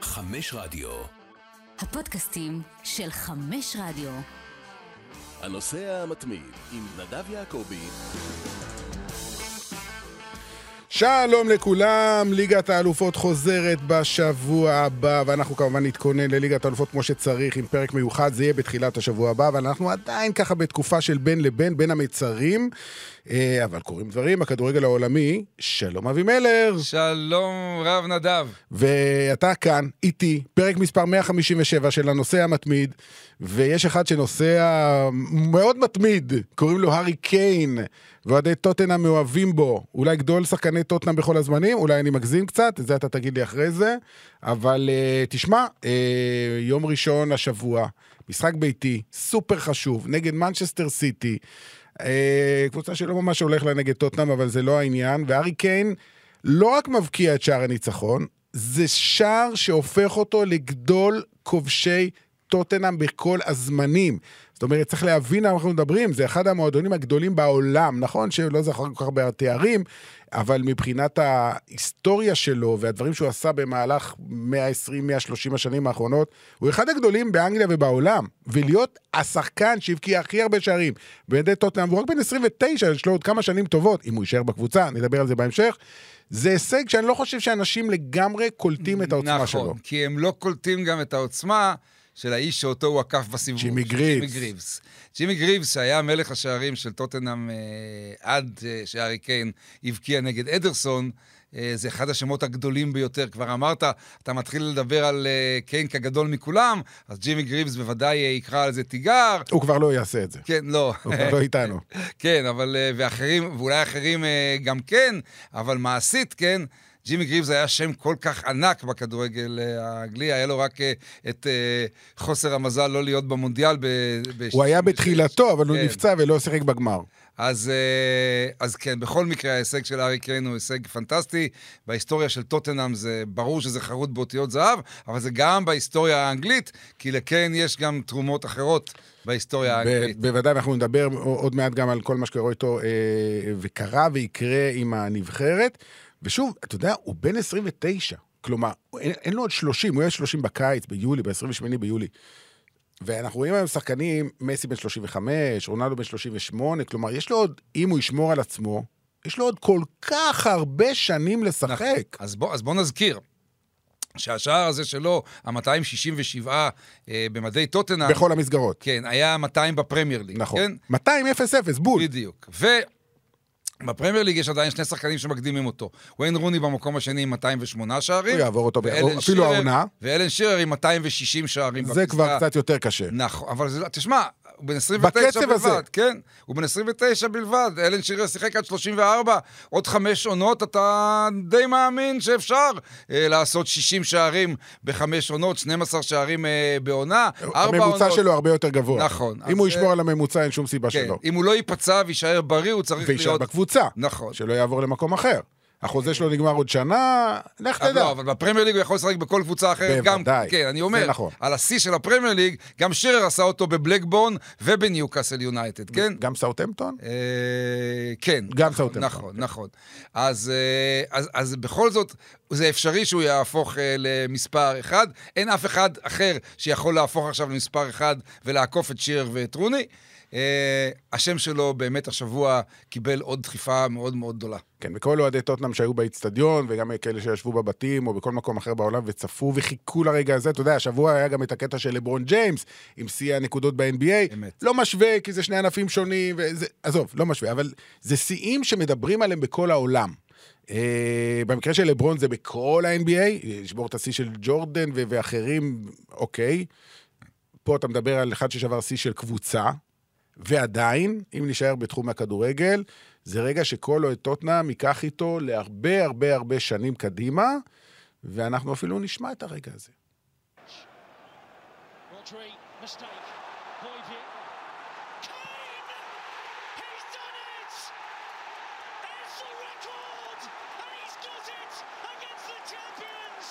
חמש רדיו. הפודקאסטים של חמש רדיו. הנוסע המתמיד עם נדב יעקבי. שלום לכולם, ליגת האלופות חוזרת בשבוע הבא, ואנחנו כמובן נתכונן לליגת האלופות כמו שצריך, עם פרק מיוחד, זה יהיה בתחילת השבוע הבא, אבל אנחנו עדיין ככה בתקופה של בין לבין, בין המצרים, אבל קורים דברים בכדורגל העולמי. שלום אבי מלר. שלום רב נדב. ואתה כאן, איתי, פרק מספר 157 של הנוסע המתמיד, ויש אחד שנוסע מאוד מתמיד, קוראים לו הארי קיין, ואוהדי טוטנאם מאוהבים בו. אולי גדול שחקני טוטנאם בכל הזמנים, אולי אני מגזים קצת, את זה אתה תגיד לי אחרי זה, אבל uh, תשמע, uh, יום ראשון השבוע, משחק ביתי, סופר חשוב, נגד מנצ'סטר סיטי. Uh, קבוצה שלא ממש הולך לה נגד טוטנאם, אבל זה לא העניין, והארי קיין לא רק מבקיע את שער הניצחון, זה שער שהופך אותו לגדול כובשי טוטנאם בכל הזמנים. זאת אומרת, צריך להבין על מה אנחנו מדברים, זה אחד המועדונים הגדולים בעולם, נכון שלא זכר כל כך הרבה תארים, אבל מבחינת ההיסטוריה שלו והדברים שהוא עשה במהלך 120-130 השנים האחרונות, הוא אחד הגדולים באנגליה ובעולם. ולהיות השחקן שהבקיע הכי הרבה שערים בידי טוטנאם, והוא רק בן 29, יש לו עוד כמה שנים טובות, אם הוא יישאר בקבוצה, נדבר על זה בהמשך. זה הישג שאני לא חושב שאנשים לגמרי קולטים את העוצמה נכון, שלו. נכון, כי הם לא קולטים גם את העוצמה של האיש שאותו הוא עקף בסיבוב. ג'ימי גריבס. ג'ימי גריבס. ג'ימי גריבס, שהיה מלך השערים של טוטנאם אה, עד אה, שהארי קיין הבקיע נגד אדרסון, אה, זה אחד השמות הגדולים ביותר. כבר אמרת, אתה מתחיל לדבר על אה, קיין כגדול מכולם, אז ג'ימי גריבס בוודאי אה, יקרא על זה תיגר. הוא כבר לא יעשה את זה. כן, לא. הוא כבר לא איתנו. כן, אבל, אה, ואחרים, ואולי אחרים אה, גם כן, אבל מעשית, כן. ג'ימי גריבס היה שם כל כך ענק בכדורגל אה, האנגלי, היה לו רק אה, את אה, חוסר המזל לא להיות במונדיאל ב... הוא היה בתחילתו, אבל הוא כן. נפצע ולא שיחק בגמר. אז, אז כן, בכל מקרה ההישג של ארי קיין הוא הישג פנטסטי. בהיסטוריה של טוטנאם זה ברור שזה חרוט באותיות זהב, אבל זה גם בהיסטוריה האנגלית, כי לקיין יש גם תרומות אחרות בהיסטוריה האנגלית. ב- בוודאי, אנחנו נדבר עוד מעט גם על כל מה שקורה איתו, אה, וקרה ויקרה עם הנבחרת. ושוב, אתה יודע, הוא בן 29. כלומר, אין, אין לו עוד 30, הוא יהיה 30 בקיץ, ביולי, ב-28 ביולי. ואנחנו רואים היום שחקנים, מסי בן 35, רונלדו בן 38, כלומר, יש לו עוד, אם הוא ישמור על עצמו, יש לו עוד כל כך הרבה שנים לשחק. אז בוא, אז בוא נזכיר. שהשער הזה שלו, ה-267 אה, במדי טוטנאם, בכל המסגרות. כן, היה 200 בפרמייר ליג, נכון. כן? 200 0-0, בול. בדיוק. ובפרמייר ליג יש עדיין שני שחקנים שמקדימים אותו. וויין רוני במקום השני עם 208 שערים. הוא יעבור אותו, אפילו שירר- העונה. ואלן שירר עם 260 שערים. זה בפסגה. כבר קצת יותר קשה. נכון, אבל זה, תשמע, הוא בן 29 בקצב בלבד, הזה. כן, הוא בן 29 בלבד, אלן שירר שיחק עד 34, עוד חמש עונות, אתה די מאמין שאפשר אה, לעשות 60 שערים בחמש עונות, 12 שערים אה, בעונה, ארבע הממוצע עונות. שלו הרבה יותר גבוה. נכון, אם הוא ישמור אה, על הממוצע, אין שום סיבה כן, שלא. אם הוא לא ייפצע ויישאר בריא, הוא צריך להיות... בקבוצה. נכון. שלא יעבור למקום אחר. החוזה שלו נגמר עוד שנה, לך תדע. לא, אבל בפרמייר ליג הוא יכול לשחק בכל קבוצה אחרת גם. בוודאי. כן, אני אומר, נכון. על השיא של הפרמייר ליג, גם שירר עשה אותו בבלקבורן ובניוקאסל יונייטד, כן? גם סאוטהמפטון? אה, כן. גם נכון, סאוטהמפטון. נכון, נכון. אז, אה, אז, אז בכל זאת, זה אפשרי שהוא יהפוך אה, למספר אחד. אין אף אחד אחר שיכול להפוך עכשיו למספר אחד ולעקוף את שירר ואת רוני. אה, השם שלו באמת השבוע קיבל עוד דחיפה מאוד מאוד גדולה. כן, וכל אוהדי טוטנאם שהיו באיצטדיון, וגם כאלה שישבו בבתים או בכל מקום אחר בעולם וצפו וחיכו לרגע הזה, אתה יודע, השבוע היה גם את הקטע של לברון ג'יימס, עם שיא הנקודות ב-NBA. אמת. לא משווה, כי זה שני ענפים שונים, וזה, עזוב, לא משווה, אבל זה שיאים שמדברים עליהם בכל העולם. Uh, במקרה של לברון זה בכל ה-NBA, לשבור את השיא של ג'ורדן ואחרים, אוקיי. פה אתה מדבר על אחד ששבר שיא של קבוצה, ועדיין, אם נשאר בתחום הכדורגל, זה רגע שכל אוהד טוטנאם ייקח איתו להרבה הרבה הרבה שנים קדימה, ואנחנו אפילו נשמע את הרגע הזה. Rodri, mistake. Hoyvier. Kane! He's done it! It's a record! And he's got it against the champions!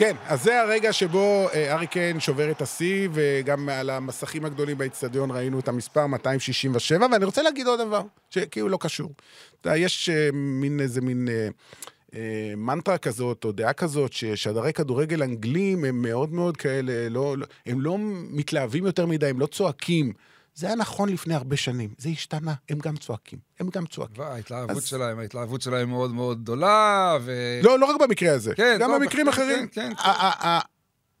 כן, אז זה הרגע שבו אה, ארי קיין שובר את השיא, וגם על המסכים הגדולים באיצטדיון ראינו את המספר 267, ואני רוצה להגיד עוד דבר, שכאילו לא קשור. אתה יש אה, מין איזה מין... אה, מנטרה כזאת, או דעה כזאת, ששדרי כדורגל אנגלים הם מאוד מאוד כאלה, לא, לא, הם לא מתלהבים יותר מדי, הם לא צועקים. זה היה נכון לפני הרבה שנים, זה השתנה, הם גם צועקים, הם גם צועקים. וההתלהבות אז- שלהם, ההתלהבות שלהם מאוד מאוד גדולה, ו... לא, לא רק במקרה הזה, כן, גם לא, במקרים כן, אחרים. כן, כן. ה-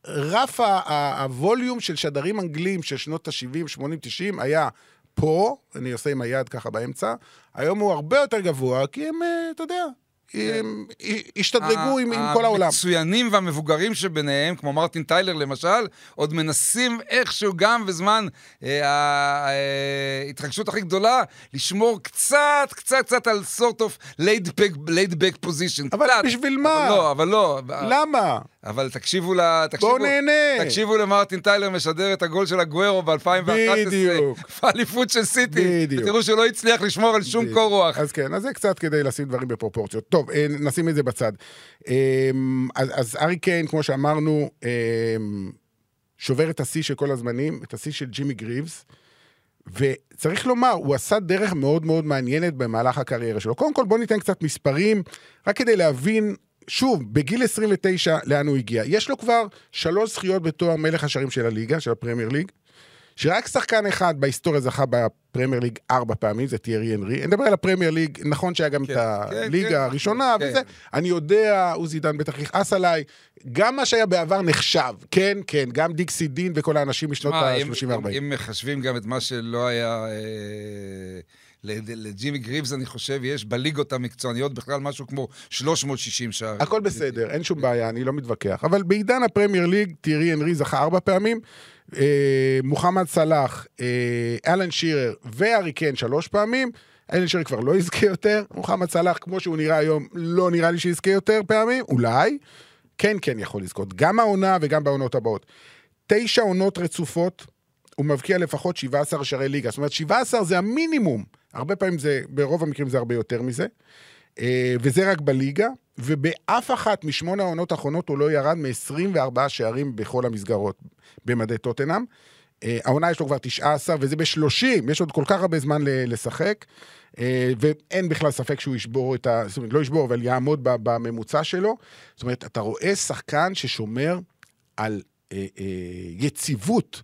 רף הווליום של שדרים אנגלים של שנות ה-70, 80, 90 היה פה, אני עושה עם היד ככה באמצע, היום הוא הרבה יותר גבוה, כי הם, אה, אתה יודע, השתדרגו עם עם כל העולם. המצוינים והמבוגרים שביניהם, כמו מרטין טיילר למשל, עוד מנסים איכשהו גם בזמן אה, ההתרגשות הכי גדולה, לשמור קצת, קצת, קצת על sort of laid back, position. אבל קצת. בשביל מה? אבל לא, אבל לא. למה? אבל תקשיבו ל... תקשיבו, בואו נהנה. תקשיבו למרטין טיילר משדר את הגול של הגוורו ב-2011. בדיוק. באליפות של סיטי. בדיוק. ותראו שהוא לא הצליח לשמור על שום. קור רוח. אז כן, אז זה קצת כדי לשים דברים בפרופורציות. טוב, אה, נשים את זה בצד. אה, אז, אז ארי קיין, כמו שאמרנו, אה, שובר את השיא של כל הזמנים, את השיא של ג'ימי גריבס, וצריך לומר, הוא עשה דרך מאוד מאוד מעניינת במהלך הקריירה שלו. קודם כל, בואו ניתן קצת מספרים, רק כדי להבין, שוב, בגיל 29, לאן הוא הגיע. יש לו כבר שלוש זכיות בתואר מלך השערים של הליגה, של הפרמייר ליג. שרק שחקן אחד בהיסטוריה זכה בפרמייר ליג ארבע פעמים, זה טיירי הנרי. אני מדבר על הפרמייר ליג, נכון שהיה גם כן, את כן, הליגה כן, הראשונה כן. וזה. אני יודע, עוזי דן בטח יכעס עליי, גם מה שהיה בעבר נחשב. כן, כן, גם דיקסי דין וכל האנשים משנות מה, אם- ה-30 ו-40. אם- מחשבים גם את מה שלא היה... אה, לג'ימי גריבס, אני חושב, יש בליגות המקצועניות בכלל משהו כמו 360 שערים. הכל בסדר, אין שום בעיה, אני לא מתווכח. אבל בעידן הפרמייר ליג, טיירי הנרי זכה ארבע פעמים, אה, מוחמד סלאח, אה, אלן שירר וארי קיין שלוש פעמים. אלן שירר כבר לא יזכה יותר, מוחמד סלאח, כמו שהוא נראה היום, לא נראה לי שיזכה יותר פעמים, אולי. כן, כן יכול לזכות, גם העונה וגם בעונות הבאות. תשע עונות רצופות, הוא מבקיע לפחות 17 שערי ליגה. זאת אומרת, 17 זה המינימום. הרבה פעמים זה, ברוב המקרים זה הרבה יותר מזה. אה, וזה רק בליגה, ובאף אחת משמונה העונות האחרונות הוא לא ירד מ-24 שערים בכל המסגרות במדי טוטנאם. אה, העונה יש לו כבר 19, וזה ב-30, יש עוד כל כך הרבה זמן לשחק, אה, ואין בכלל ספק שהוא ישבור את ה... זאת אומרת, לא ישבור, אבל יעמוד בממוצע שלו. זאת אומרת, אתה רואה שחקן ששומר על יציבות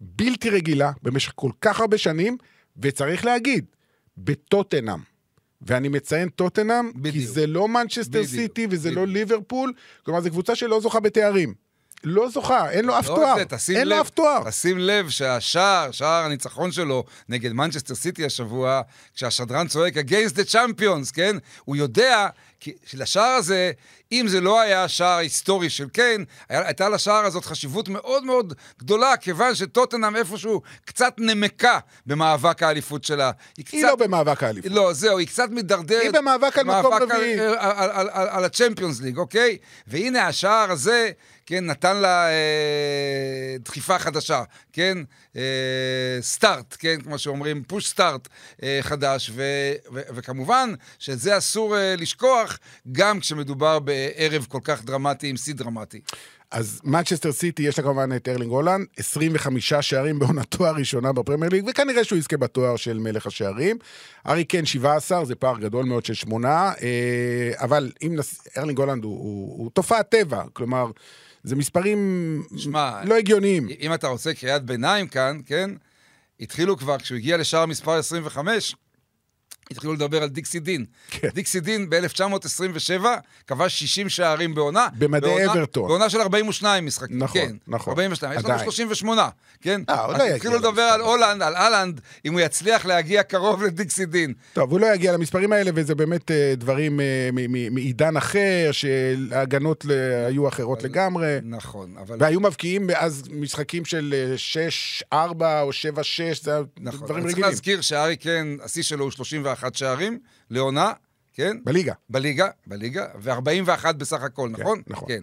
בלתי רגילה במשך כל כך הרבה שנים, וצריך להגיד, בטוטנאם. ואני מציין טוטנאם, כי. זה לא מנצ'סטר סיטי וזה לא בדיוק. ליברפול, כלומר, זו קבוצה שלא זוכה בתארים. לא זוכה, אין לו אף לא תואר. זה, אין לב, לו אף תואר. תשים לב שהשער, שער הניצחון שלו נגד מנצ'סטר סיטי השבוע, כשהשדרן צועק against the champions, כן? הוא יודע כי לשער הזה, אם זה לא היה שער היסטורי של קיין, הייתה לשער הזאת חשיבות מאוד מאוד גדולה, כיוון שטוטנאם איפשהו קצת נמקה במאבק האליפות שלה. היא קצת- לא במאבק האליפות. לא, זהו, היא קצת מידרדרת. היא במאבק על מקום רביעי. על, על, על, על, על הצ'מפיונס ליג, אוקיי? והנה השער הזה, כן, נתן לה אה, דחיפה חדשה, כן? אה, start, כן? כמו שאומרים, push start אה, חדש. ו, ו, וכמובן שאת זה אסור אה, לשכוח, גם כשמדובר בערב כל כך דרמטי עם שיא דרמטי. אז מנצ'סטר סיטי, יש לה כמובן את ארלינג הולאנד, 25 שערים בעונתו הראשונה בפרמייר ליג, וכנראה שהוא יזכה בתואר של מלך השערים. הארי קיין 17, זה פער גדול מאוד של שמונה, אה, אבל אם נס... ארלינג הולאנד הוא, הוא, הוא תופעת טבע, כלומר, זה מספרים שמע, לא הגיוניים. אם אתה רוצה קריאת ביניים כאן, כן? התחילו כבר, כשהוא הגיע לשער מספר 25, התחילו לדבר על דיקסי דין. כן. דיקסי דין ב-1927 כבש 60 שערים בעונה. במדי בעונה- אברטון. בעונה של 42 משחקים. נכון, כן, נכון. 42. יש לנו עדיין. 38, כן? אה, עוד לא יגיע התחילו לדבר על הולנד, על אהלנד, אם הוא יצליח להגיע קרוב לדיקסי דין. טוב, הוא לא יגיע למספרים האלה, וזה באמת אה, דברים אה, מעידן אחר, שההגנות היו אחרות לגמרי. נכון, אבל... והיו מבקיעים אז משחקים של 6-4 או 7-6, זה נכון, דברים אבל צריך רגילים. להזכיר שארי קיין, השיא שלו הוא 31 שערים לעונה, כן? בליגה. בליגה, בליגה, ו-41 בסך הכל, נכון? נכון. כן.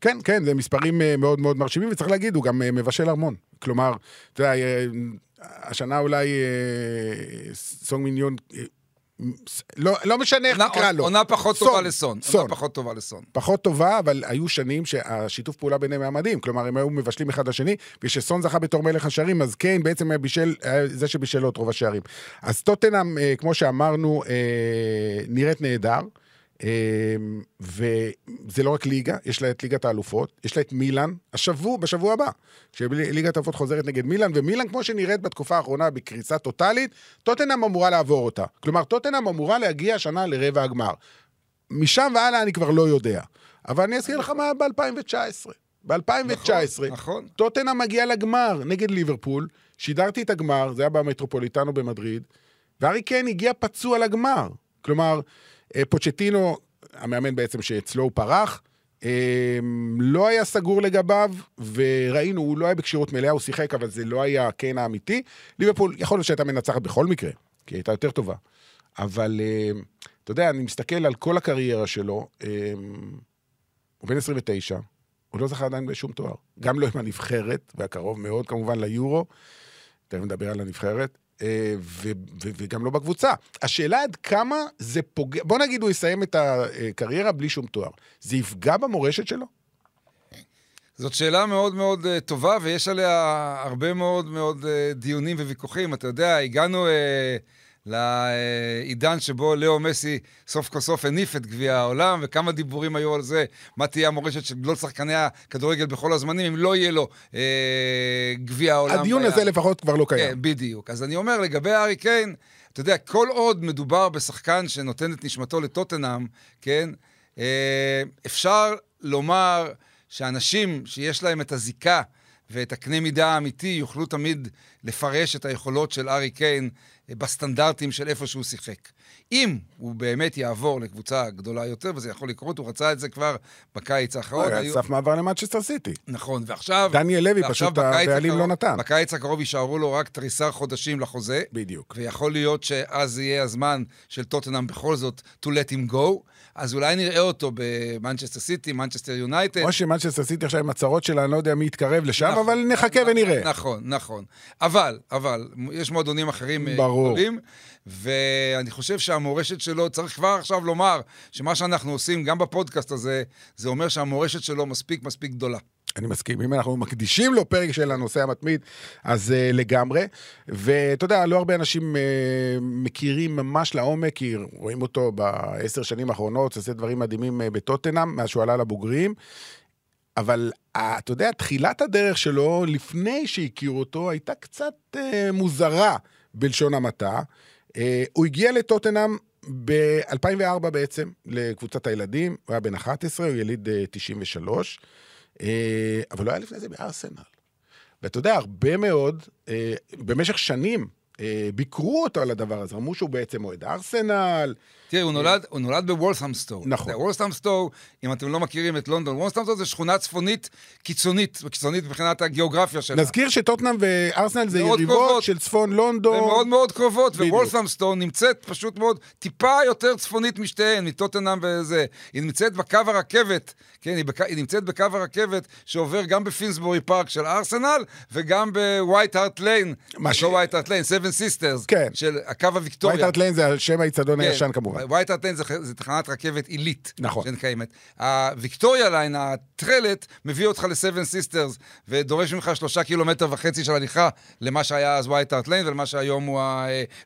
כן, כן, זה מספרים אה, מאוד מאוד מרשימים, וצריך להגיד, הוא גם אה, מבשל ארמון. כלומר, אתה יודע, אה, השנה אולי סונג מיניון, לא, לא משנה איך נקרא לו. עונה פחות סון, טובה לסון. סון. עונה פחות טובה לסון. פחות טובה, אבל היו שנים שהשיתוף פעולה ביניהם היה מדהים. כלומר, הם היו מבשלים אחד לשני, וכשסון זכה בתור מלך השערים, אז קיין בעצם היה בישל, היה זה שבישל לו את רוב השערים. אז טוטנאם, אה, כמו שאמרנו, אה, נראית נהדר. אמ, וזה לא רק ליגה, יש לה את ליגת האלופות, יש לה את מילאן, השבוע, בשבוע הבא, שליגת האלופות חוזרת נגד מילאן, ומילאן, כמו שנראית בתקופה האחרונה בקריסה טוטאלית, טוטנאם אמורה לעבור אותה. כלומר, טוטנאם אמורה להגיע השנה לרבע הגמר. משם והלאה אני כבר לא יודע. אבל אני אזכיר לך מה ב-2019. ב-2019, נכון. טוטנאם מגיע לגמר נגד ליברפול, שידרתי את הגמר, זה היה במטרופוליטנו במדריד, וארי קיין הגיע פצוע לגמר. כלומר, פוצ'טינו, המאמן בעצם שאצלו הוא פרח, אה, לא היה סגור לגביו, וראינו, הוא לא היה בכשירות מלאה, הוא שיחק, אבל זה לא היה קיין האמיתי. ליברפול, יכול להיות שהייתה מנצחת בכל מקרה, כי היא הייתה יותר טובה. אבל אה, אתה יודע, אני מסתכל על כל הקריירה שלו, אה, הוא בן 29, הוא לא זכה עדיין בשום תואר. גם לא עם הנבחרת, והקרוב מאוד כמובן ליורו, תכף נדבר על הנבחרת, אה, וגם לא בקבוצה. השאלה עד כמה זה פוגע, בוא נגיד הוא יסיים את הקריירה בלי שום תואר. זה יפגע במורשת שלו? זאת שאלה מאוד מאוד uh, טובה, ויש עליה הרבה מאוד מאוד uh, דיונים וויכוחים. אתה יודע, הגענו לעידן שבו לאו מסי סוף כל סוף הניף את גביע העולם, וכמה דיבורים היו על זה, מה תהיה המורשת של גדול שחקני הכדורגל בכל הזמנים, אם לא יהיה לו uh, גביע העולם. הדיון ביד. הזה לפחות כבר לא קיים. כן, בדיוק. אז אני אומר, לגבי הארי קיין, אתה יודע, כל עוד מדובר בשחקן שנותן את נשמתו לטוטנאם, כן, אה, אפשר לומר שאנשים שיש להם את הזיקה ואת הקנה מידה האמיתי יוכלו תמיד לפרש את היכולות של ארי קיין אה, בסטנדרטים של איפה שהוא שיחק. אם הוא באמת יעבור לקבוצה גדולה יותר, וזה יכול לקרות, הוא רצה את זה כבר בקיץ האחרון. היה היו- סף מעבר למנצ'סטר סיטי. נכון, ועכשיו... דניאל לוי, פשוט הבעלים לא נתן. בקיץ הקרוב יישארו לו רק תריסר חודשים לחוזה. בדיוק. ויכול להיות שאז יהיה הזמן של טוטנאם בכל זאת to let him go, אז אולי נראה אותו במנצ'סטר סיטי, מנצ'סטר יונייטד. כמו שמנצ'סטר סיטי עכשיו עם הצהרות שלה, אני לא יודע מי יתקרב לשם, נכון, אבל נחכה ונראה. נכון, נכון. אבל, אבל, יש מועדונים אחרים אה, ברור. גדולים, ואני חושב שהמורשת שלו, צריך כבר עכשיו לומר שמה שאנחנו עושים, גם בפודקאסט הזה, זה אומר שהמורשת שלו מספיק מספיק גדולה. אני מסכים, אם אנחנו מקדישים לו פרק של הנושא המתמיד, אז uh, לגמרי. ואתה יודע, לא הרבה אנשים uh, מכירים ממש לעומק, כי רואים אותו בעשר שנים האחרונות, עושה דברים מדהימים uh, בטוטנאם, מאז שהוא עלה לבוגרים. אבל uh, אתה יודע, תחילת הדרך שלו, לפני שהכירו אותו, הייתה קצת uh, מוזרה, בלשון המעטה. Uh, הוא הגיע לטוטנאם ב-2004 בעצם, לקבוצת הילדים, הוא היה בן 11, הוא יליד uh, 93. אה, אבל לא היה לפני זה בארסנל. ואתה יודע, הרבה מאוד, אה, במשך שנים, אה, ביקרו אותו על הדבר הזה, אמרו שהוא בעצם אוהד ארסנל. תראה, הוא נולד, הוא נולד בוולת'מסטו. נכון. וולת'מסטו, אם אתם לא מכירים את לונדון, וולת'מסטו זה שכונה צפונית קיצונית, קיצונית מבחינת הגיאוגרפיה שלה. נזכיר שטוטנאם וארסנל זה יריבות קרובות. של צפון הן לונדון. מאוד מאוד קרובות. ווולת'מסטו נמצאת פשוט מאוד טיפה יותר צפונית משתיהן, מטוטנאם וזה. היא נמצאת בקו הרכבת, כן, היא, בק... היא נמצאת בקו הרכבת שעובר גם בפינסבורי פארק של ארסנל, וגם בווייט הארט ליין, מה ש- לא ווייט הארט ליין, סבן סיסטרס, כן. של הקו הוויקטוריה. ווייט הארט ליין זה על שם האיצטדיון הישן כמובן. ווייט הארט ליין זה, זה תחנת רכבת עילית. נכון. שקיימת. הוויקטוריה ליין, הטרלט, מביא אותך לסבן סיסטרס, ודורש ממך שלושה קילומטר וחצי של הליכה למה שהיה אז ווייט הארט ליין, ולמה שהיום הוא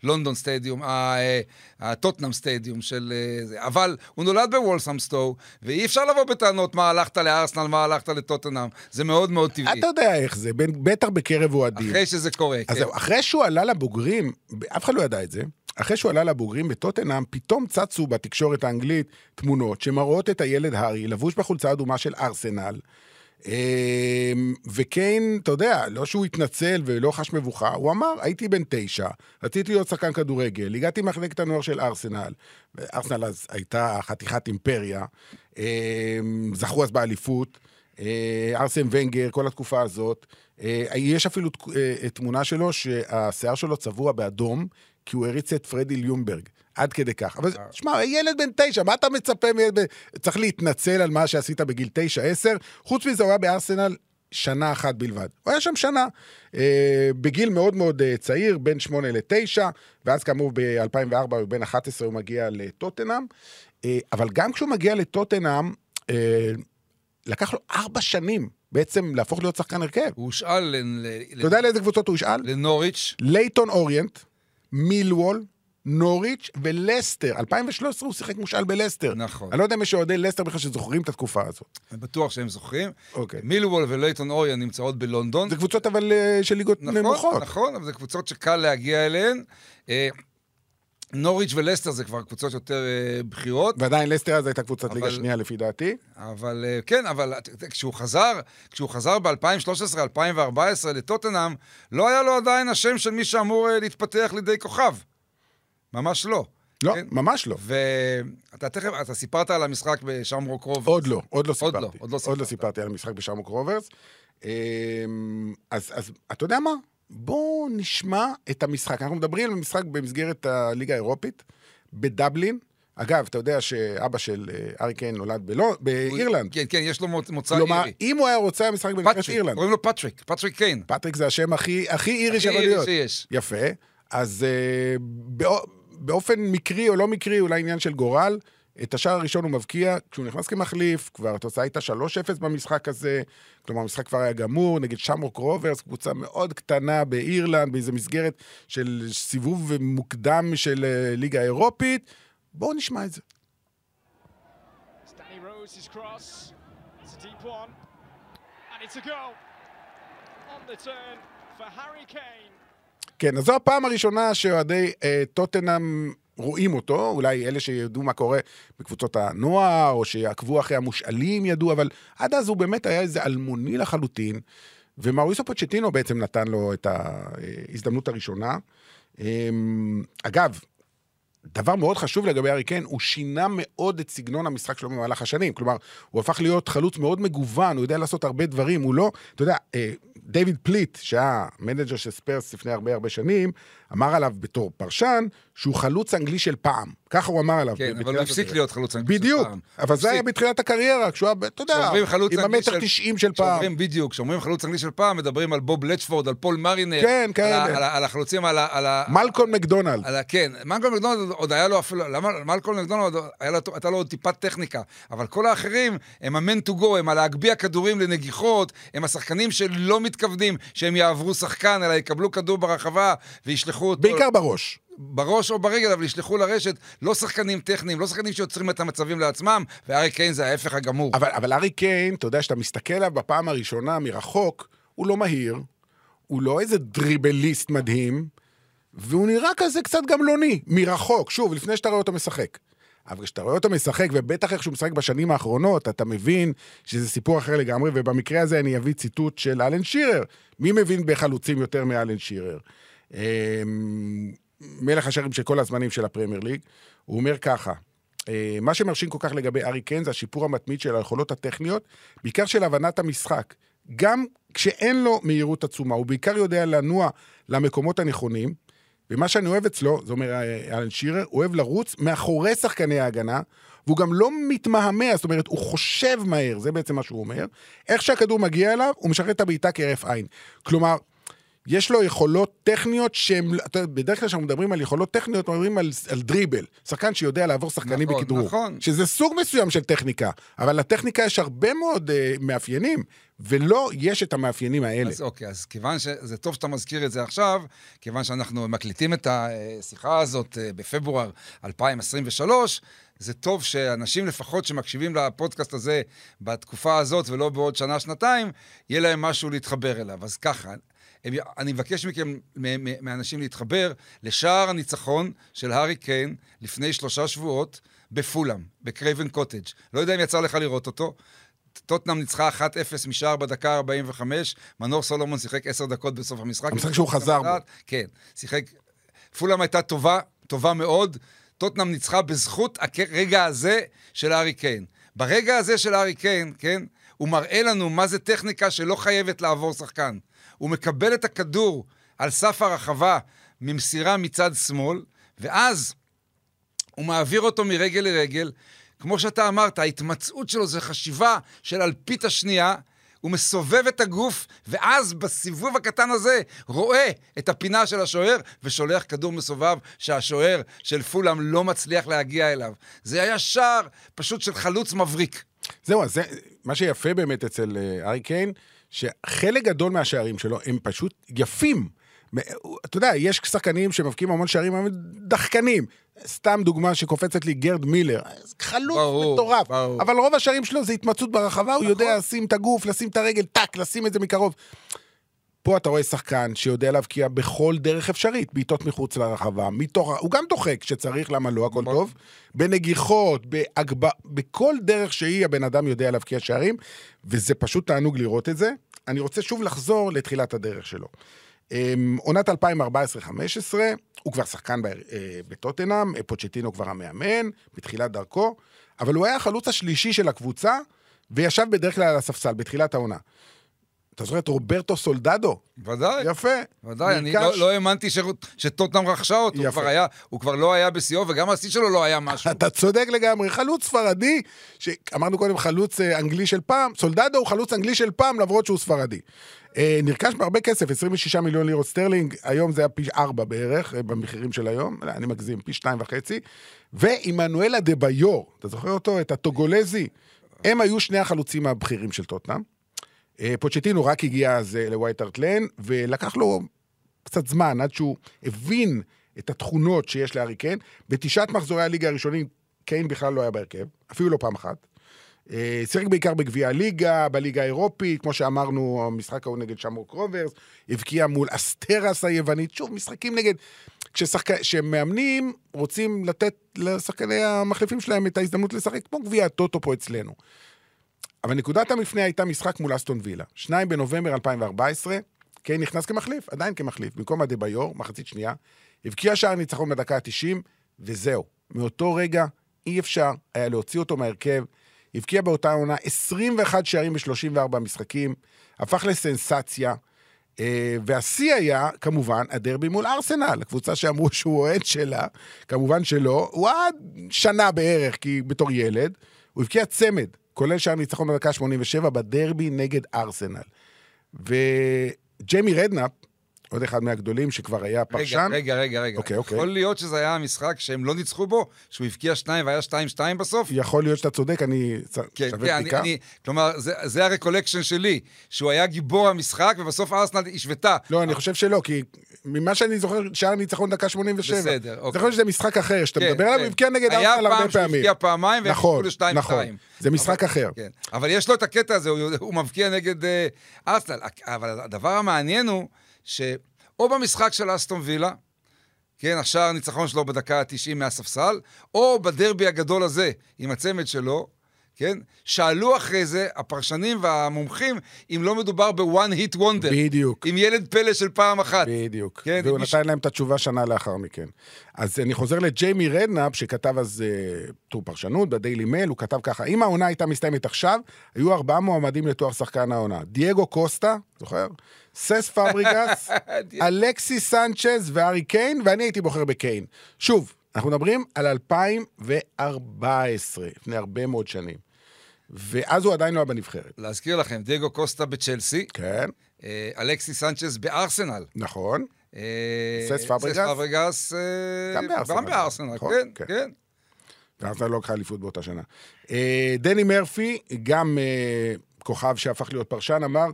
הלונדון סטדיום, ה- אה, הטוטנאם סטדיום של אה. אבל הוא נולד בוולסהמסטור, ואי אפשר לבוא בטענות מה הלכת לארסנל, מה הלכת לטוטנאם. זה מאוד מאוד טבעי. אתה יודע איך זה, בטח בקרב אוהדים. אחרי שזה קורה, אז כן. אחרי שהוא עלה לבוגרים, אף אחד לא ידע את זה, אחרי שהוא עלה לבוגרים בטוטנאם, פתאום צצו בתקשורת האנגלית תמונות שמראות את הילד הארי לבוש בחולצה אדומה של ארסנל. אמ, וקיין, אתה יודע, לא שהוא התנצל ולא חש מבוכה, הוא אמר, הייתי בן תשע, רציתי להיות שחקן כדורגל, הגעתי ממחלקת הנוער של ארסנל, ארסנל אז הייתה חתיכת אימפריה, אמ, זכו אז באליפות, אה, ארסן ונגר, כל התקופה הזאת. אה, יש אפילו אה, תמונה שלו שהשיער שלו צבוע באדום, כי הוא הריץ את פרדי ליומברג. עד כדי כך. אבל שמע, ילד בן תשע, מה אתה מצפה מילד בן... צריך להתנצל על מה שעשית בגיל תשע, עשר. חוץ מזה, הוא היה בארסנל שנה אחת בלבד. הוא היה שם שנה. אה, בגיל מאוד מאוד אה, צעיר, בין שמונה לתשע, ואז כאמור ב-2004, הוא בן 11, הוא מגיע לטוטנאם. אה, אבל גם כשהוא מגיע לטוטנאם, אה, לקח לו ארבע שנים בעצם להפוך להיות שחקן הרכב. הוא הושאל ל- אתה יודע לאיזה קבוצות הוא הושאל? לנוריץ', לייטון אוריינט, מילוול, נוריץ' ולסטר. 2013 הוא שיחק מושאל בלסטר. נכון. אני לא יודע אם יש אוהדי לסטר בכלל שזוכרים את התקופה הזאת. אני בטוח שהם זוכרים. אוקיי. מילוול ולייטון אוריון נמצאות בלונדון. זה קבוצות אבל אה, של ליגות נכון, נמוכות. נכון, אבל זה קבוצות שקל להגיע אליהן. אה, נוריץ' ולסטר זה כבר קבוצות יותר אה, בכירות. ועדיין לסטר אז הייתה קבוצת ליגה אבל- שנייה לפי דעתי. אבל אה, כן, אבל יודע, כשהוא חזר, כשהוא חזר ב-2013-2014 לטוטנאם, לא היה לו עדיין השם של מי שאמור אה, להתפתח לידי כוכב. ממש לא. לא, כן? ממש לא. ואתה תכף, אתה סיפרת על המשחק בשמרוק רוב. עוד לא, עוד לא עוד סיפרתי. לא, עוד לא עוד לא סיפרת. סיפרתי על המשחק בשרמוק רוברס. אמ, אז, אז אתה יודע מה? בואו נשמע את המשחק. אנחנו מדברים על משחק במסגרת הליגה האירופית, בדבלין. אגב, אתה יודע שאבא של אה, הארי קיין נולד בלו, באירלנד. כן, כן, יש לו מוצ- מוצא כלומר, אירי. אם הוא היה רוצה משחק בנבחרת פטריק, אירלנד. קוראים לו פטריק, פטריק קיין. פטריק זה השם הכי, הכי אירי הכי שיכול אירי להיות. שיש. יפה. אז אה, בא, באופן מקרי או לא מקרי, אולי עניין של גורל, את השער הראשון הוא מבקיע, כשהוא נכנס כמחליף, כבר התוצאה הייתה 3-0 במשחק הזה, כלומר המשחק כבר היה גמור, נגד שמרוק רוברס, קבוצה מאוד קטנה באירלנד, באיזו מסגרת של סיבוב מוקדם של אה, ליגה אירופית. בואו נשמע את זה. כן, אז זו הפעם הראשונה שאוהדי אה, טוטנאם רואים אותו, אולי אלה שידעו מה קורה בקבוצות הנוער, או שיעקבו אחרי המושאלים ידעו, אבל עד אז הוא באמת היה איזה אלמוני לחלוטין, ומאוריסו פוצ'טינו בעצם נתן לו את ההזדמנות הראשונה. אה, אגב, דבר מאוד חשוב לגבי הארי קיין, הוא שינה מאוד את סגנון המשחק שלו במהלך השנים. כלומר, הוא הפך להיות חלוץ מאוד מגוון, הוא יודע לעשות הרבה דברים, הוא לא... אתה יודע, אה, דיוויד פליט, שהיה מנג'ר של ספרס לפני הרבה הרבה שנים, אמר עליו בתור פרשן, שהוא חלוץ אנגלי של פעם. ככה הוא אמר עליו. כן, אבל הוא הפסיק. להיות חלוץ אנגלי של בדיוק, פעם. אבל זה. היה בתחילת הקריירה, כשהוא היה, אתה יודע, עם המטר של- 90 של פעם. כשאומרים בדיוק, כשאומרים חלוץ אנגלי של פעם, מדברים על בוב לצ'פורד, על פול מרינר. כן, על כאלה. על החלוצים, על ה... מלקול מקדונלד. כן, מלקול מקדונלד עוד היה לו אפילו, למה מלקול מקדונלד הייתה לו עוד טיפת טכניקה, אבל כל האחרים הם ה man to go, הם על להגביה כדורים לנגיחות, הם השחקנים שלא מתכוונים שהם יעברו שחקן, אלא יקבלו כדור ברחבה וישלחו אותו... בעיקר בראש. בראש או ברגל, אבל ישלחו לרשת, לא שחקנים טכניים, לא שחקנים שיוצרים את המצבים לעצמם, וארי קיין זה ההפך הגמור. אבל, אבל ארי קיין, אתה יודע, שאתה מסתכל עליו בפעם הראשונה מרחוק, הוא לא מהיר, הוא לא איזה דריבליסט מדהים, והוא נראה כזה קצת גמלוני, מרחוק, שוב, לפני שאתה רואה אותו משחק. אבל כשאתה רואה אותו משחק, ובטח איך שהוא משחק בשנים האחרונות, אתה מבין שזה סיפור אחר לגמרי, ובמקרה הזה אני אביא ציטוט של אלן שירר. מי מבין בחלוצים יותר מאלן שירר? אמ, מלך השערים של כל הזמנים של הפרמייר ליג. הוא אומר ככה, אה, מה שמרשים כל כך לגבי ארי קיין זה השיפור המתמיד של היכולות הטכניות, בעיקר של הבנת המשחק. גם כשאין לו מהירות עצומה, הוא בעיקר יודע לנוע למקומות הנכונים, ומה שאני אוהב אצלו, זה אומר אה, אלן שירר, הוא אוהב לרוץ מאחורי שחקני ההגנה, והוא גם לא מתמהמה, זאת אומרת, הוא חושב מהר, זה בעצם מה שהוא אומר. איך שהכדור מגיע אליו, הוא משחרר את הבעיטה כהרף עין. כלומר, יש לו יכולות טכניות שהן, בדרך כלל כשאנחנו מדברים על יכולות טכניות, מדברים על, על דריבל. שחקן שיודע לעבור שחקנים נכון, בכדרור. נכון. שזה סוג מסוים של טכניקה, אבל לטכניקה יש הרבה מאוד uh, מאפיינים, ולא יש את המאפיינים האלה. אז אוקיי, אז כיוון שזה טוב שאתה מזכיר את זה עכשיו, כיוון שאנחנו מקליטים את השיחה הזאת אה, בפברואר 2023, זה טוב שאנשים לפחות שמקשיבים לפודקאסט הזה בתקופה הזאת ולא בעוד שנה-שנתיים, יהיה להם משהו להתחבר אליו. אז ככה, הם- אני מבקש מכם, מ- מ- מאנשים להתחבר לשער הניצחון של הארי קיין לפני שלושה שבועות בפולאם, בקרייבן קוטג'. לא יודע אם יצא לך לראות אותו. טוטנאם ניצחה 1-0 משער בדקה 45, מנור סולומון שיחק 10 דקות בסוף המשחק. המשחק שהוא חזר בו. כן, שיחק... פולאם הייתה טובה, טובה מאוד. טוטנאם ניצחה בזכות הרגע הזה של הארי קיין. ברגע הזה של הארי קיין, כן, הוא מראה לנו מה זה טכניקה שלא חייבת לעבור שחקן. הוא מקבל את הכדור על סף הרחבה ממסירה מצד שמאל, ואז הוא מעביר אותו מרגל לרגל. כמו שאתה אמרת, ההתמצאות שלו זה חשיבה של אלפית השנייה. הוא מסובב את הגוף, ואז בסיבוב הקטן הזה רואה את הפינה של השוער, ושולח כדור מסובב שהשוער של פולאם לא מצליח להגיע אליו. זה היה שער פשוט של חלוץ מבריק. זהו, אז זה, מה שיפה באמת אצל אה, ארי קיין, שחלק גדול מהשערים שלו הם פשוט יפים. אתה יודע, יש שחקנים שמבקיעים המון שערים, הם דחקנים. סתם דוגמה שקופצת לי, גרד מילר. חלוץ ברור, מטורף. ברור. אבל רוב השערים שלו זה התמצאות ברחבה, הוא יודע לשים את הגוף, לשים את הרגל, טאק, לשים את זה מקרוב. פה אתה רואה שחקן שיודע להבקיע בכל דרך אפשרית, בעיטות מחוץ לרחבה, מתוך, הוא גם דוחק כשצריך, למה לא, הכל נכון. טוב. בנגיחות, בהגב... בכל דרך שהיא, הבן אדם יודע להבקיע שערים, וזה פשוט תענוג לראות את זה. אני רוצה שוב לחזור לתחילת הדרך שלו. אמ, עונת 2014-2015, הוא כבר שחקן ב- אה, בטוטנאם, אה, פוצ'טינו כבר המאמן, בתחילת דרכו, אבל הוא היה החלוץ השלישי של הקבוצה, וישב בדרך כלל על הספסל בתחילת העונה. אתה זוכר את רוברטו סולדדו? ודאי. יפה. ודאי, אני. לא, לא האמנתי ש... שטוטנאם רכשה אותו, הוא יפה. כבר, היה, הוא כבר לא היה בשיאו, וגם השיא שלו לא היה משהו. אתה צודק לגמרי, חלוץ ספרדי, שאמרנו קודם חלוץ אה, אנגלי של פעם, סולדדו הוא חלוץ אנגלי של פעם, למרות שהוא ספרדי. אה, נרכש בהרבה כסף, 26 מיליון לירות סטרלינג, היום זה היה פי 4 בערך, אה, במחירים של היום, לא, אני מגזים, פי 2 וחצי. ועמנואל אדבאיור, אתה זוכר אותו? את הטוגולזי. הם היו שני החלוצים הבכירים של טוטנאם. אה, פוצ'טינו רק הגיע אז אה, לווייט הארט ליין, ולקח לו קצת זמן עד שהוא הבין את התכונות שיש להארי קיין. בתשעת מחזורי הליגה הראשונים, קיין בכלל לא היה בהרכב, אפילו לא פעם אחת. אה, שיחק בעיקר בגביע הליגה, בליגה האירופית, כמו שאמרנו, המשחק ההוא נגד שמרוק רוברס, הבקיע מול אסטרס היוונית, שוב, משחקים נגד... כשמאמנים רוצים לתת לשחקני המחליפים שלהם את ההזדמנות לשחק, כמו גביע הטוטו פה אצלנו. אבל נקודת המפנה הייתה משחק מול אסטון וילה. 2 בנובמבר 2014, קיין נכנס כמחליף, עדיין כמחליף, במקום הדה ביור, מחצית שנייה, הבקיע שער ניצחון בדקה ה-90, וזהו. מאותו רגע אי אפשר היה להוציא אותו מהרכב. הבקיע באותה עונה 21 שערים ב-34 משחקים, הפך לסנסציה, אה, והשיא היה, כמובן, הדרבי מול ארסנל, הקבוצה שאמרו שהוא אוהד שלה, כמובן שלא, הוא עד שנה בערך, כי בתור ילד, הוא הבקיע צמד, כולל שער ניצחון בדקה 87 בדרבי נגד ארסנל. וג'יימי רדנאפ, עוד אחד מהגדולים שכבר היה פרשן, רגע, רגע, רגע. אוקיי, אוקיי. יכול להיות שזה היה המשחק שהם לא ניצחו בו, שהוא הבקיע שניים והיה שתיים שתיים בסוף? יכול להיות שאתה צודק, אני כן, שווה כן, אני, בדיקה. אני, כלומר, זה, זה הרקולקשן שלי, שהוא היה גיבור המשחק, ובסוף ארסנל השוותה. לא, אני חושב שלא, כי ממה שאני זוכר, שער ניצחון דקה 87. בסדר, אני אוקיי. זוכר שזה משחק אחר, שאתה כן, מדבר עליו, כן. הוא הבקיע נגד היה ארסנל הרבה פעם שהוא פעמים. הבקיע פעמיים, והם נכון, לשתיים נכון. שתיים. זה משחק אחר. כן. אבל יש לו את הקטע הזה, הוא, הוא מבקיע נגד אה, ארסנל. אבל הדבר המעניין הוא, שאו במשחק של אסטון וילה, כן, השער הניצחון שלו בדקה ה-90 מהספסל, או בדרבי הגדול הזה, עם הצמד שלו, כן? שאלו אחרי זה, הפרשנים והמומחים, אם לא מדובר ב-one hit wonder. בדיוק. עם ילד פלא של פעם אחת. בדיוק. כן, והוא נתן להם את התשובה שנה לאחר מכן. אז אני חוזר לג'יימי רדנאפ, שכתב אז אה, טור פרשנות בדיילי מייל, הוא כתב ככה, אם העונה הייתה מסתיימת עכשיו, היו ארבעה מועמדים לתואר שחקן העונה. דייגו קוסטה, זוכר? ססק פברגאס, אלכסיס סנצ'ז והארי קיין, ואני הייתי בוחר בקיין. שוב, אנחנו מדברים על 2014, לפני הרבה מאוד שנים. ואז הוא עדיין לא היה בנבחרת. להזכיר לכם, דייגו קוסטה בצ'לסי, כן, אה, אלכסיס סנצ'ז בארסנל. נכון. אה, סס פבריגס? סס פבריגס, אה, גם בארסנל. גם בארסנל, נכון, כן, כן. כן. וארסנל לא לקחה אליפות באותה שנה. דני מרפי, גם כוכב שהפך להיות פרשן, אמר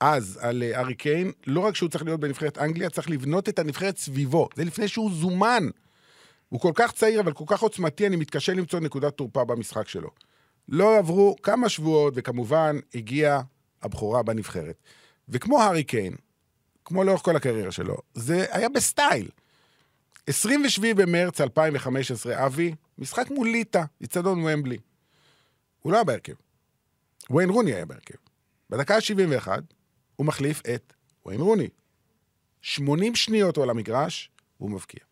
אז על הארי קיין, לא רק שהוא צריך להיות בנבחרת אנגליה, צריך לבנות את הנבחרת סביבו. זה לפני שהוא זומן. הוא כל כך צעיר, אבל כל כך עוצמתי, אני מתקשה למצוא נקודת תורפה במשחק שלו. לא עברו כמה שבועות, וכמובן, הגיעה הבכורה בנבחרת. וכמו הארי קיין, כמו לאורך כל הקריירה שלו, זה היה בסטייל. 27 במרץ 2015, אבי, משחק מול ליטא, אצטדיון ומבלי. הוא לא היה בהרכב. וויין רוני היה בהרכב. בדקה ה-71, הוא מחליף את וויין רוני. 80 שניות הוא על המגרש, והוא מבקיע.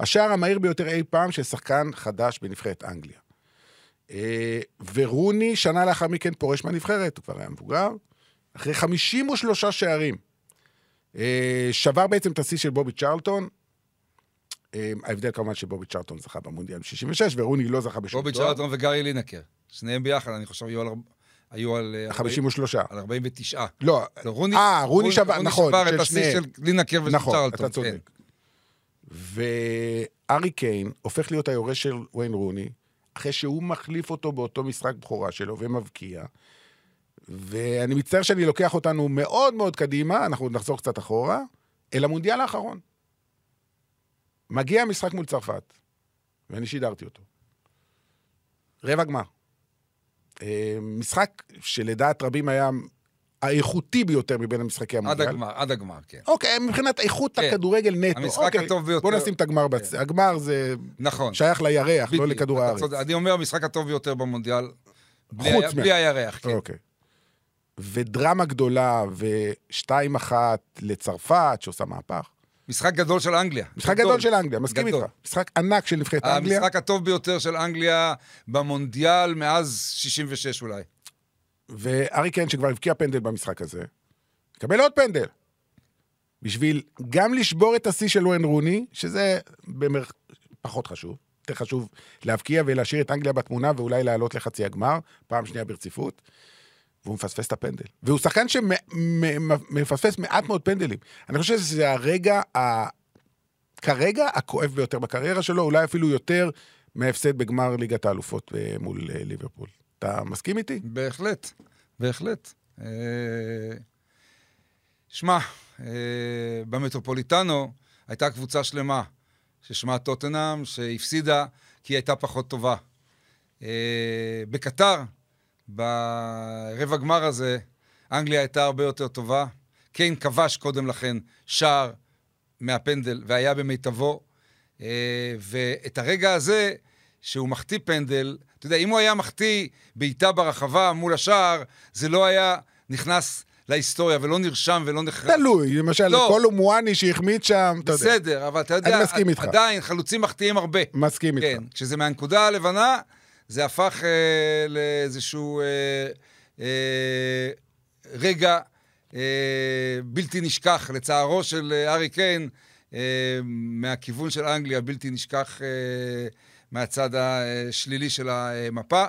השער המהיר ביותר אי פעם של שחקן חדש בנבחרת אנגליה. אה, ורוני, שנה לאחר מכן, פורש מהנבחרת, הוא כבר היה מבוגר, אחרי 53 שערים. אה, שבר בעצם את השיא של בובי צ'רלטון. אה, ההבדל כמובן שבובי צ'רלטון זכה במונדיאל ב-66, ורוני לא זכה בשום בובי תואר. צ'רלטון וגארי לינקר. שניהם ביחד, אני חושב, היו על... היו על... אה, 53. על 49. לא, לא, רוני, אה, רוני שבר, נכון, שבר של את השיא. של לינקר ושל נכון, צ'רלטון. אתה צודק. וארי קיין הופך להיות היורש של וויין רוני, אחרי שהוא מחליף אותו באותו משחק בכורה שלו ומבקיע. ואני מצטער שאני לוקח אותנו מאוד מאוד קדימה, אנחנו נחזור קצת אחורה. אל המונדיאל האחרון. מגיע המשחק מול צרפת, ואני שידרתי אותו. רבע גמר. אה, משחק שלדעת רבים היה האיכותי ביותר מבין המשחקי עד המונדיאל. הגמר, עד הגמר, כן. אוקיי, מבחינת איכות כן. הכדורגל נטו. המשחק אוקיי, הטוב ביותר. בוא נשים את הגמר בצד. הגמר זה נכון. שייך לירח, לא בדיוק, לכדור אתה הארץ. צודק. אני אומר, המשחק הטוב ביותר במונדיאל, בלי ה- בלי הירח, כן. אוקיי. ודרמה גדולה, ושתיים אחת לצרפת, שעושה מהפך. משחק גדול של אנגליה. משחק גדול של אנגליה, מסכים גדול. איתך. משחק ענק של נבחרת אנגליה. המשחק הטוב ביותר של אנגליה במונדיאל מאז 66 אולי. וארי קיין, שכבר הבקיע פנדל במשחק הזה, יקבל עוד פנדל. בשביל גם לשבור את השיא של לואן רוני, שזה במר... פחות חשוב, יותר חשוב להבקיע ולהשאיר את אנגליה בתמונה ואולי לעלות לחצי הגמר, פעם שנייה ברציפות, והוא מפספס את הפנדל. והוא שחקן שמפספס מעט מאוד פנדלים. אני חושב שזה הרגע, ה... כרגע, הכואב ביותר בקריירה שלו, אולי אפילו יותר מההפסד בגמר ליגת האלופות אה, מול אה, ליברפול. אתה מסכים איתי? בהחלט, בהחלט. אה, שמע, אה, במטרופוליטנו הייתה קבוצה שלמה ששמה טוטנאם, שהפסידה כי היא הייתה פחות טובה. אה, בקטר, ברבע גמר הזה, אנגליה הייתה הרבה יותר טובה. קיין כבש קודם לכן שער מהפנדל והיה במיטבו. ואת הרגע הזה, שהוא מחטיא פנדל, אתה יודע, אם הוא היה מחטיא בעיטה ברחבה מול השער, זה לא היה נכנס להיסטוריה ולא נרשם ולא נחרב. תלוי, למשל, לא. קולו מואני שהחמיץ שם, אתה יודע. בסדר, אבל אתה יודע, אני מסכים איתך. עדיין, חלוצים מחטיאים הרבה. מסכים איתך. כן, כשזה מהנקודה הלבנה, זה הפך אה, לאיזשהו אה, אה, רגע אה, בלתי נשכח, לצערו של אה, ארי קיין, אה, מהכיוון של אנגליה, בלתי נשכח אה, מהצד השלילי של המפה.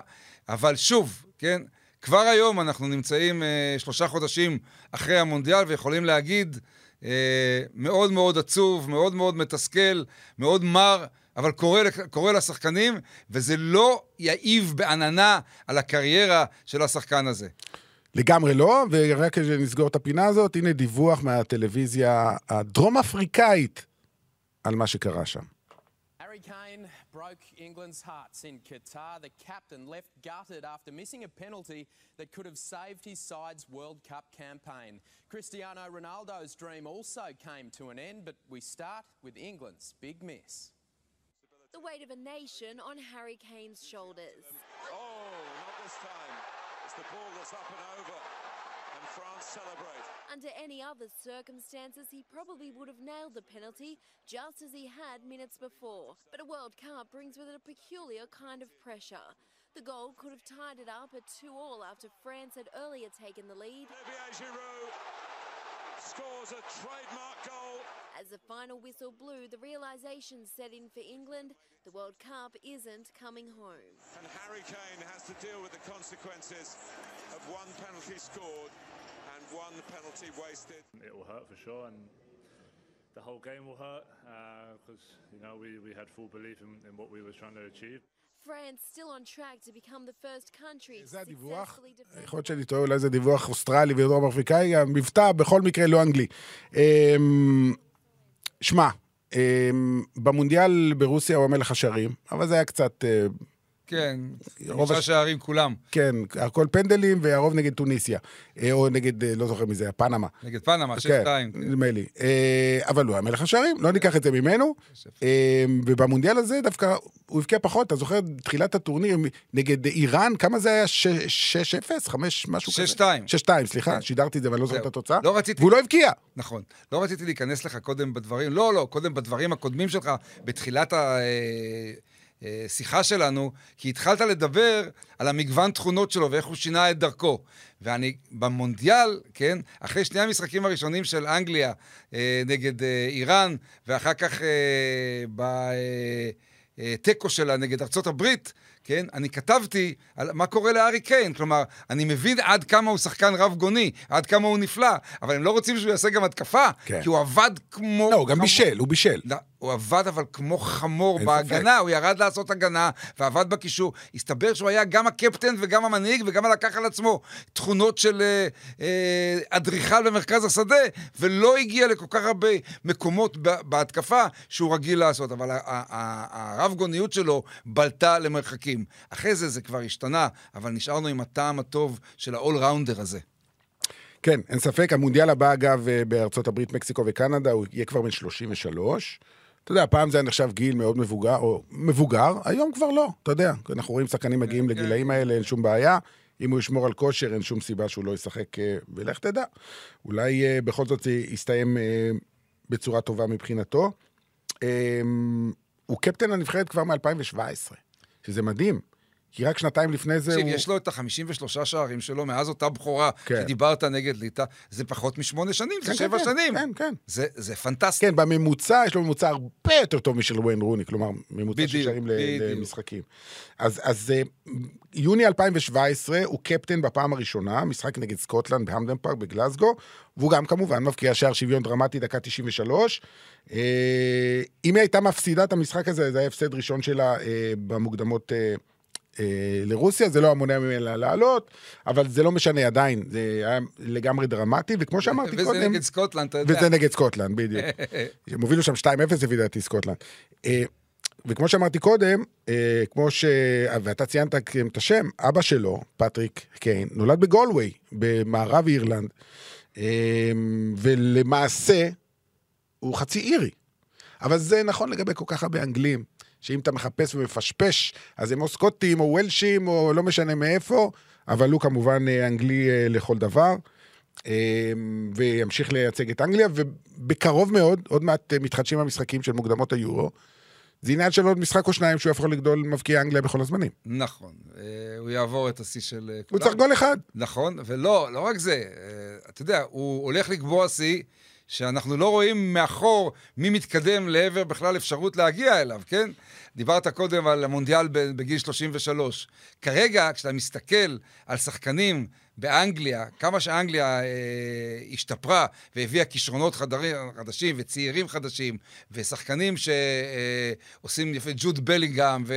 אבל שוב, כן, כבר היום אנחנו נמצאים אה, שלושה חודשים אחרי המונדיאל ויכולים להגיד, אה, מאוד מאוד עצוב, מאוד מאוד מתסכל, מאוד מר, אבל קורה, לק- קורה לשחקנים, וזה לא יעיב בעננה על הקריירה של השחקן הזה. לגמרי לא, ורק נסגור את הפינה הזאת, הנה דיווח מהטלוויזיה הדרום-אפריקאית על מה שקרה שם. Harry Kane broke England's hearts in Qatar. The captain left gutted after missing a penalty that could have saved his side's World Cup campaign. Cristiano Ronaldo's dream also came to an end, but we start with England's big miss. The weight of a nation on Harry Kane's shoulders. Oh, not this time. It's the ball that's up and over. France celebrate. Under any other circumstances, he probably would have nailed the penalty just as he had minutes before. But a World Cup brings with it a peculiar kind of pressure. The goal could have tied it up at 2 all after France had earlier taken the lead. Olivier Giroud scores a trademark goal. As the final whistle blew, the realisation set in for England the World Cup isn't coming home. And Harry Kane has to deal with the consequences of one penalty scored one penalty wasted. It will hurt for sure, and the whole game will hurt because you know we, we had full belief in, in what we were trying to achieve. France still on track to become the first country to זה הדיווח. יכול להיות שאני טועה, אולי זה דיווח אוסטרלי ודרום אפריקאי, המבטא בכל מקרה לא אנגלי. אמ, שמע, אמ, במונדיאל ברוסיה הוא המלך השערים, אבל זה היה קצת, אה, כן, רוב חמישה הש- שערים כולם. כן, הכל פנדלים והרוב נגד טוניסיה. אה, או נגד, אה, לא זוכר מי זה, היה, פנמה. נגד פנמה, 6-2. כן, נדמה לי. אה, אבל הוא היה מלך השערים, לא ניקח את זה ממנו. ובמונדיאל הזה דווקא הוא הבקיע פחות, אתה זוכר, תחילת הטורניר נגד איראן, כמה זה היה? 6-0? 5 משהו כזה? 6-2. 6-2, סליחה, כן. שידרתי את זה ואני לא זוכר את. התוצאה. לא רציתי- והוא לא הבקיע. נכון. לא רציתי להיכנס לך קודם בדברים, לא, לא, קודם בדברים הקודמים שלך, בתחילת השיחה שלנו, כי התחלת לדבר על המגוון תכונות שלו ואיך הוא שינה את דרכו. ואני, במונדיאל, כן, אחרי שני המשחקים הראשונים של אנגליה אה, נגד אה, איראן, ואחר כך אה, בתיקו שלה נגד ארצות הברית, כן, אני כתבתי על מה קורה לארי קיין. כלומר, אני מבין עד כמה הוא שחקן רב גוני, עד כמה הוא נפלא, אבל הם לא רוצים שהוא יעשה גם התקפה, כן. כי הוא עבד כמו... לא, הוא גם כמו- בישל, הוא בישל. הוא עבד אבל כמו חמור בהגנה, הוא ירד לעשות הגנה ועבד בקישור. הסתבר שהוא היה גם הקפטן וגם המנהיג וגם לקח על עצמו תכונות של אה, אה, אדריכל במרכז השדה, ולא הגיע לכל כך הרבה מקומות בהתקפה שהוא רגיל לעשות. אבל הרב גוניות שלו בלטה למרחקים. אחרי זה זה כבר השתנה, אבל נשארנו עם הטעם הטוב של ה-all-rounder הזה. כן, אין ספק. המונדיאל הבא, אגב, אה, בארצות הברית, מקסיקו וקנדה, הוא יהיה כבר בן 33. אתה יודע, פעם זה היה נחשב גיל מאוד מבוגר, או מבוגר, היום כבר לא, אתה יודע. אנחנו רואים שחקנים מגיעים כן. לגילאים האלה, אין שום בעיה. אם הוא ישמור על כושר, אין שום סיבה שהוא לא ישחק, אה, ולך תדע. אולי אה, בכל זאת זה יסתיים אה, בצורה טובה מבחינתו. הוא קפטן הנבחרת כבר מ-2017, שזה מדהים. כי רק שנתיים לפני זה תקשיב, הוא... יש לו את ה-53 שערים שלו מאז אותה בכורה כן. שדיברת נגד ליטא, זה פחות משמונה שנים, זה כן, שבע כן, שנים. כן, כן. זה, זה פנטסטי. כן, בממוצע, יש לו ממוצע הרבה יותר טוב משל וויין רוני, כלומר, ממוצע של שערים. למשחקים. אז, אז אה, יוני 2017 הוא קפטן בפעם הראשונה, משחק נגד סקוטלנד בהמדן פארק בגלסגו, והוא גם כמובן מבקיע שער שוויון דרמטי, דקה 93. אה, אם היא הייתה מפסידה את המשחק הזה, זה היה הפסד ראשון שלה אה, במוקדמות... אה, לרוסיה, זה לא המונע ממנה לעלות, אבל זה לא משנה עדיין, זה היה לגמרי דרמטי, וכמו שאמרתי וזה קודם... נגד סקוטלנד, אתה יודע. וזה נגד סקוטלנד, בדיוק. הם הובילו שם 2-0 לפי דעתי סקוטלנד. אה, וכמו שאמרתי קודם, אה, כמו ש... ואתה ציינת את השם, אבא שלו, פטריק קיין, נולד בגולווי, במערב אירלנד, ולמעשה הוא חצי אירי. אבל זה נכון לגבי כל כך הרבה אנגלים, שאם אתה מחפש ומפשפש, אז הם או סקוטים או וולשים או לא משנה מאיפה, אבל הוא כמובן אה, אנגלי אה, לכל דבר. אה, וימשיך לייצג את אנגליה, ובקרוב מאוד, עוד מעט מתחדשים המשחקים של מוקדמות היורו. זה עניין של עוד משחק או שניים שהוא יהפוך לגדול מבקיע אנגליה בכל הזמנים. נכון, הוא יעבור את השיא של אה, הוא כולם. צריך גול אחד. נכון, ולא, לא רק זה, אתה יודע, הוא הולך לקבוע שיא שאנחנו לא רואים מאחור מי מתקדם לעבר בכלל אפשרות להגיע אליו, כן? דיברת קודם על המונדיאל בגיל 33. כרגע, כשאתה מסתכל על שחקנים באנגליה, כמה שאנגליה אה, השתפרה והביאה כישרונות חדרים, חדשים וצעירים חדשים, ושחקנים שעושים יפה, ג'וד בלינגהם, ו...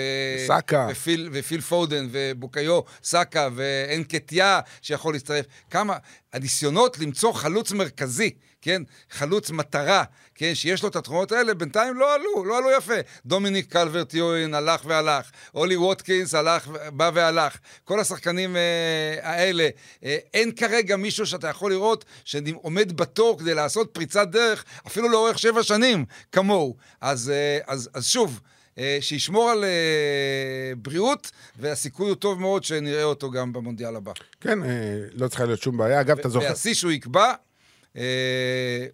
סאקה. ופיל, ופיל פודן, ובוקיו, סאקה, ואנקטיה שיכול להצטרף. כמה, הניסיונות למצוא חלוץ מרכזי, כן? חלוץ מטרה, כן? שיש לו את התכונות האלה, בינתיים לא עלו, לא עלו יפה. דומיניק קלברט יואין הלך והלך, אולי ווטקינס הלך, בא והלך. כל השחקנים אה, האלה, אה, אין כרגע מישהו שאתה יכול לראות שעומד בתור כדי לעשות פריצת דרך, אפילו לאורך שבע שנים, כמוהו. אז, אה, אז, אז שוב, אה, שישמור על אה, בריאות, והסיכוי הוא טוב מאוד שנראה אותו גם במונדיאל הבא. כן, אה, לא צריכה להיות שום בעיה. אגב, אתה זוכר... והשיא שהוא יקבע, אה,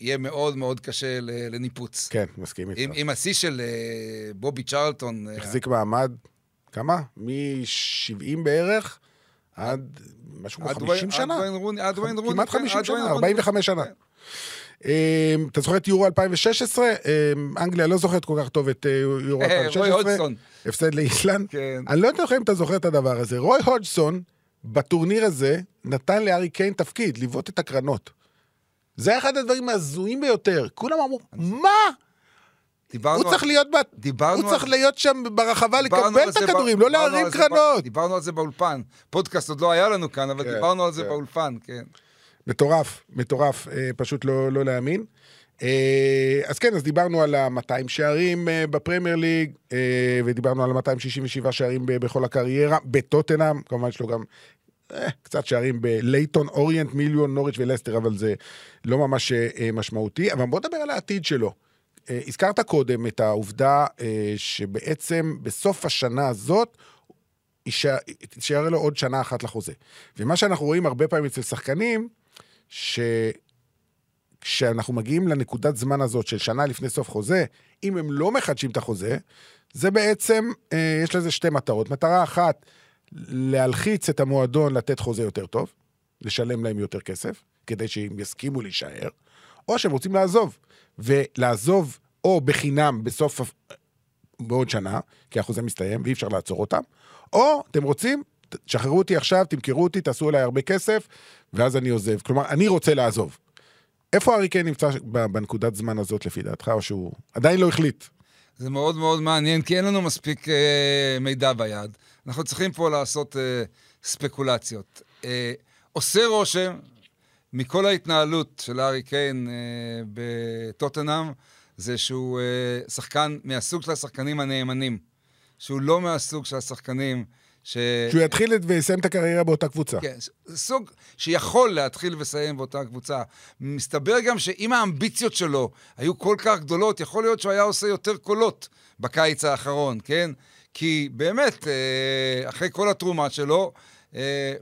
יהיה מאוד מאוד קשה לניפוץ. כן, מסכים איתך. עם, השיא של אה, בובי צ'רלטון, אה, החזיק מעמד, כמה? מ-70 בערך עד משהו כמו עד 50 וויין- שנה? עד וויין רוני, כמעט כן, 50 עד וויין שנה, רוני. 45 שנה. כן. אמ, אתה זוכר את יורו 2016? אמ, אנגליה לא זוכרת כל כך טוב את אה, יורו אה, 2016. רוי הודסון. הפסד לאיסלנד. כן. אני לא יודע אם אתה זוכר את הדבר הזה. רוי הודסון, בטורניר הזה, נתן לארי קיין תפקיד, לבעוט את הקרנות. זה היה אחד הדברים ההזויים ביותר. כולם אמרו, מה? דיברנו הוא צריך להיות, בת- דיברנו הוא צריך על- להיות שם ברחבה לקבל את הכדורים, ב- לא להרים זה ב- קרנות. דיברנו על זה באולפן. פודקאסט עוד לא היה לנו כאן, אבל כן, דיברנו על זה כן. באולפן, כן. מטורף, מטורף, אה, פשוט לא, לא להאמין. אה, אז כן, אז דיברנו על ה-200 שערים אה, בפרמייר ליג, אה, ודיברנו על ה-267 שערים ב- בכל הקריירה, בטוטנאם, כמובן יש לו גם אה, קצת שערים בלייטון, אוריינט, מיליון, נוריץ' ולסטר, אבל זה לא ממש אה, משמעותי. אבל בוא נדבר על העתיד שלו. אה, הזכרת קודם את העובדה אה, שבעצם בסוף השנה הזאת, תישאר לו עוד שנה אחת לחוזה. ומה שאנחנו רואים הרבה פעמים אצל שחקנים, שכשאנחנו מגיעים לנקודת זמן הזאת של שנה לפני סוף חוזה, אם הם לא מחדשים את החוזה, זה בעצם, אה, יש לזה שתי מטרות. מטרה אחת, להלחיץ את המועדון לתת חוזה יותר טוב, לשלם להם יותר כסף, כדי שהם יסכימו להישאר, או שהם רוצים לעזוב. ולעזוב או בחינם בסוף, בעוד שנה, כי החוזה מסתיים ואי אפשר לעצור אותם, או אתם רוצים, תשחררו אותי עכשיו, תמכרו אותי, תעשו עליי הרבה כסף, ואז אני עוזב. כלומר, אני רוצה לעזוב. איפה הארי קיין נמצא בנקודת זמן הזאת לפי דעתך, או שהוא עדיין לא החליט? זה מאוד מאוד מעניין, כי אין לנו מספיק אה, מידע ביד. אנחנו צריכים פה לעשות אה, ספקולציות. אה, עושה רושם מכל ההתנהלות של הארי קיין אה, בטוטנאם, זה שהוא אה, שחקן מהסוג של השחקנים הנאמנים. שהוא לא מהסוג של השחקנים ש... שהוא יתחיל את- ויסיים את הקריירה באותה קבוצה. כן, סוג שיכול להתחיל ולסיים באותה קבוצה. מסתבר גם שאם האמביציות שלו היו כל כך גדולות, יכול להיות שהוא היה עושה יותר קולות בקיץ האחרון, כן? כי באמת, אה, אחרי כל התרומה שלו,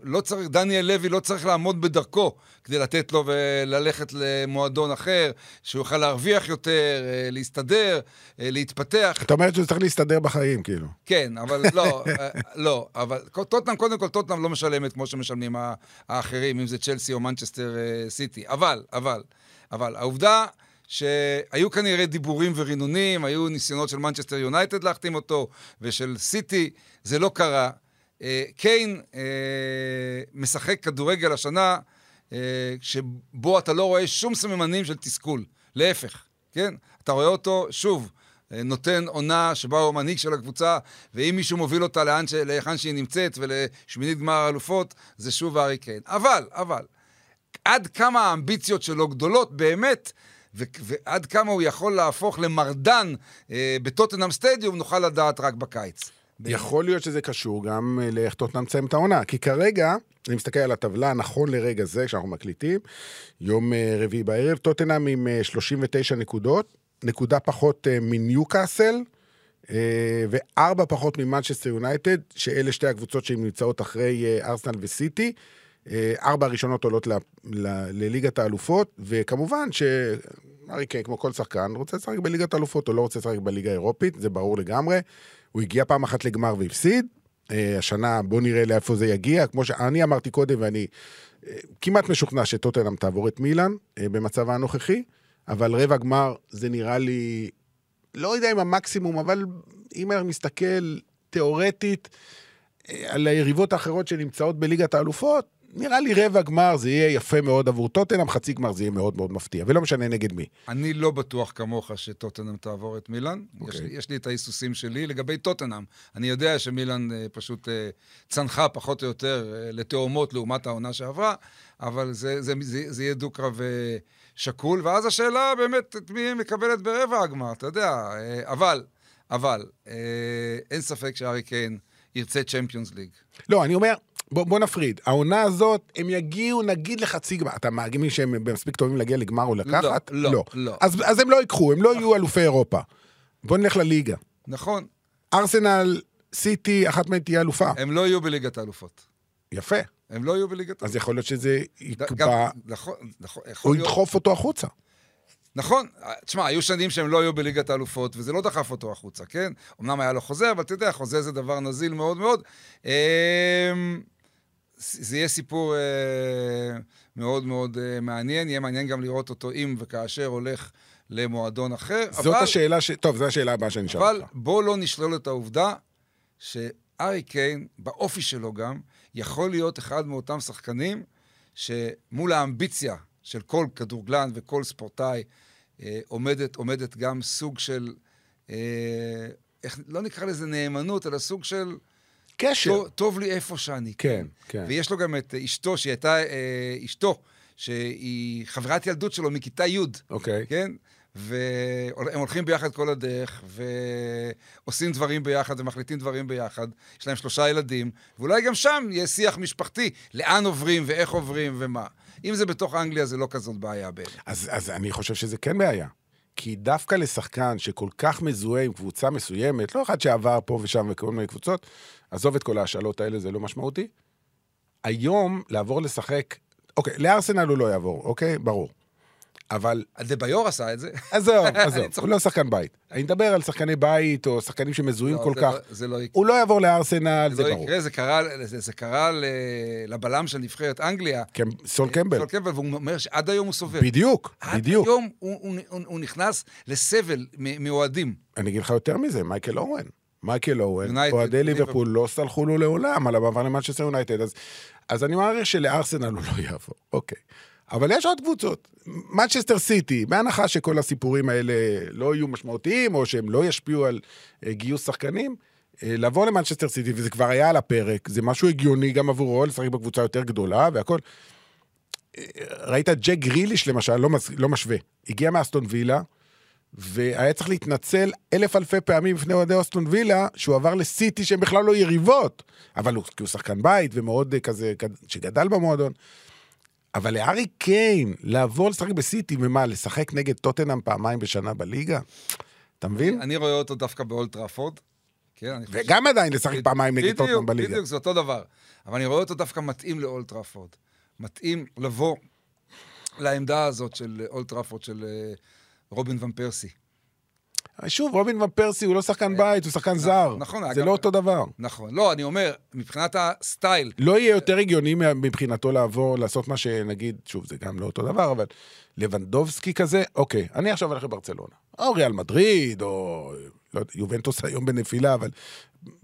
לא צריך, דניאל לוי לא צריך לעמוד בדרכו כדי לתת לו וללכת למועדון אחר, שהוא יוכל להרוויח יותר, אה, להסתדר, אה, להתפתח. אתה אומר שהוא צריך להסתדר בחיים, כאילו. כן, אבל לא, אה, לא, אבל טוטנאם, קודם כל, טוטנאם לא משלמת כמו שמשלמים האחרים, אם זה צ'לסי או מנצ'סטר אה, סיטי. אבל, אבל, אבל, העובדה שהיו כנראה דיבורים ורינונים, היו ניסיונות של מנצ'סטר יונייטד להחתים אותו, ושל סיטי, זה לא קרה. אה, קיין אה, משחק כדורגל השנה, אה, שבו אתה לא רואה שום סממנים של תסכול. להפך, כן? אתה רואה אותו, שוב, נותן עונה שבה הוא המנהיג של הקבוצה, ואם מישהו מוביל אותה לאן ש... להיכן שהיא נמצאת ולשמינית גמר האלופות, זה שוב הארי קיין. אבל, אבל, עד כמה האמביציות שלו גדולות באמת, ו- ועד כמה הוא יכול להפוך למרדן אה, בטוטנאם סטדיום, נוכל לדעת רק בקיץ. יכול להיות שזה קשור גם אה, לאיך טוטנאם תסיים את העונה, כי כרגע, אני מסתכל על הטבלה, נכון לרגע זה, כשאנחנו מקליטים, יום אה, רביעי בערב, טוטנאם עם אה, 39 נקודות, נקודה פחות אה, מניוקאסל, אה, וארבע פחות ממנצ'סטר יונייטד, שאלה שתי הקבוצות שנמצאות אחרי אה, ארסנל וסיטי. אה, ארבע הראשונות עולות לליגת האלופות, וכמובן ש... ארי קיין, כמו כל שחקן, רוצה לשחק בליגת האלופות, או לא רוצה לשחק בליגה האירופית, זה ברור לגמרי. הוא הגיע פעם אחת לגמר והפסיד. אה, השנה, בוא נראה לאיפה זה יגיע. כמו שאני אמרתי קודם, ואני אה, כמעט משוכנע שטוטנאם תעבור את מילאן אה, במצבה הנוכחי, אבל רבע גמר זה נראה לי, לא יודע אם המקסימום, אבל אם אני מסתכל תיאורטית על היריבות האחרות שנמצאות בליגת האלופות, נראה לי רבע גמר זה יהיה יפה מאוד עבור טוטנאם, חצי גמר זה יהיה מאוד מאוד מפתיע, ולא משנה נגד מי. אני לא בטוח כמוך שטוטנאם תעבור את מילאן. Okay. יש, אוקיי. לי, יש לי את ההיסוסים שלי לגבי טוטנאם. אני יודע שמילאן אה, פשוט אה, צנחה פחות או יותר אה, לתאומות לעומת העונה שעברה, אבל זה, זה, זה, זה יהיה דו-קרב אה, שקול, ואז השאלה באמת את מי מקבלת ברבע הגמר, אתה יודע. אה, אבל, אבל, אה, אין ספק שארי קיין ירצה צ'מפיונס ליג. לא, אני אומר, בוא, בוא נפריד. העונה הזאת, הם יגיעו נגיד לחצי גמר. אתה מאמין שהם מספיק טובים להגיע לגמר או לקחת? לא, לא, לא. אז, אז הם לא ייקחו, הם לא יהיו אלופי אירופה. בוא נלך לליגה. נכון, ארסנל, סיטי, אחת מהן תהיה אלופה. הם לא יהיו בליגת האלופות. יפה. הם לא יהיו בליגת האלופות. אז יכול להיות שזה יקבע, נכון, נכון, הוא. ידחוף אותו החוצה. נכון, תשמע, היו שנים שהם לא היו בליגת האלופות, וזה לא דחף אותו החוצה, כן? אמנם היה לו חוזה, אבל אתה יודע, חוזה זה דבר נזיל מאוד מאוד. זה יהיה סיפור אה, מאוד מאוד אה, מעניין, יהיה מעניין גם לראות אותו אם וכאשר הולך למועדון אחר. זאת אבל, השאלה ש... טוב, זו השאלה הבאה שאני אשאל אבל אותך. בוא לא נשלול את העובדה שארי קיין, באופי שלו גם, יכול להיות אחד מאותם שחקנים שמול האמביציה של כל כדורגלן וכל ספורטאי אה, עומדת, עומדת גם סוג של, אה, איך, לא נקרא לזה נאמנות, אלא סוג של... קשר. טוב, טוב לי איפה שאני. כן, כן. ויש לו גם את אשתו, שהיא הייתה אה, אשתו, שהיא חברת ילדות שלו מכיתה י', אוקיי. כן? והם הולכים ביחד כל הדרך, ועושים דברים ביחד ומחליטים דברים ביחד. יש להם שלושה ילדים, ואולי גם שם יהיה שיח משפחתי, לאן עוברים ואיך עוברים ומה. אם זה בתוך אנגליה, זה לא כזאת בעיה בעיניי. אז, אז אני חושב שזה כן בעיה. כי דווקא לשחקן שכל כך מזוהה עם קבוצה מסוימת, לא אחד שעבר פה ושם וכל מיני קבוצות, עזוב את כל ההשאלות האלה, זה לא משמעותי. היום, לעבור לשחק, אוקיי, לארסנל הוא לא יעבור, אוקיי? ברור. אבל דה ביור עשה את זה. עזוב, עזוב. הוא לא שחקן בית. אני מדבר על שחקני בית, או שחקנים שמזוהים לא, כל כך. לא- זה לא יקרה. הוא לא יעבור לארסנל, זה זה לא ברור. יקרה, זה קרה, לבלם של נבחרת אנגליה, כן, סול קמבל. סול קמבל, והוא אומר שעד היום הוא סובל. בדיוק, עד בדיוק. היום הוא, נכנס לסבל מאוהדים. אני אגיד לך יותר מזה, מייקל אוון. מייקל אוון, אוהדי ליברפול. לא סלחו לו לעולם על המעבר למנצ'סטר יונייטד. אז אני מעריך שלארסנל הוא לא יעבור, אוקיי. אבל יש עוד קבוצות. מנצ'סטר סיטי, בהנחה שכל הסיפורים האלה לא יהיו משמעותיים, או שהם לא ישפיעו על אה, גיוס שחקנים, אה, לבוא למנצ'סטר סיטי, וזה כבר היה על הפרק, זה משהו הגיוני גם עבורו, לשחק בקבוצה יותר גדולה והכל. אה, ראית ג'ק גריליש למשל, לא, מס, לא משווה, הגיע מאסטון וילה, והיה צריך להתנצל אלף אלפי פעמים בפני אוהדי אסטון וילה, שהוא עבר לסיטי שהם בכלל לא יריבות, אבל הוא, כי הוא שחקן בית ומאוד כזה, שגדל במועדון. אבל לארי קיין, לעבור לשחק בסיטי, ומה, לשחק נגד טוטנאם פעמיים בשנה בליגה? אתה מבין? אני רואה אותו דווקא באולד טראפורד. כן, אני חושב וגם עדיין לשחק פעמיים נגד טוטנאם בליגה. בדיוק, זה אותו דבר. אבל אני רואה אותו דווקא מתאים לאולד טראפורד. מתאים לבוא לעמדה הזאת של אולד טראפורד, של אה, רובין ון פרסי. שוב, רובין ון פרסי הוא לא שחקן בית, הוא שחקן זר. נכון, זה אגב- לא אותו דבר. נכון. לא, אני אומר, מבחינת הסטייל, לא יהיה יותר הגיוני מבחינתו לעבור, לעשות מה שנגיד, שוב, זה גם לא אותו דבר, אבל לבנדובסקי כזה, אוקיי, אני עכשיו הולך לברצלונה. או ריאל מדריד, או לא יודע, יובנטוס היום בנפילה, אבל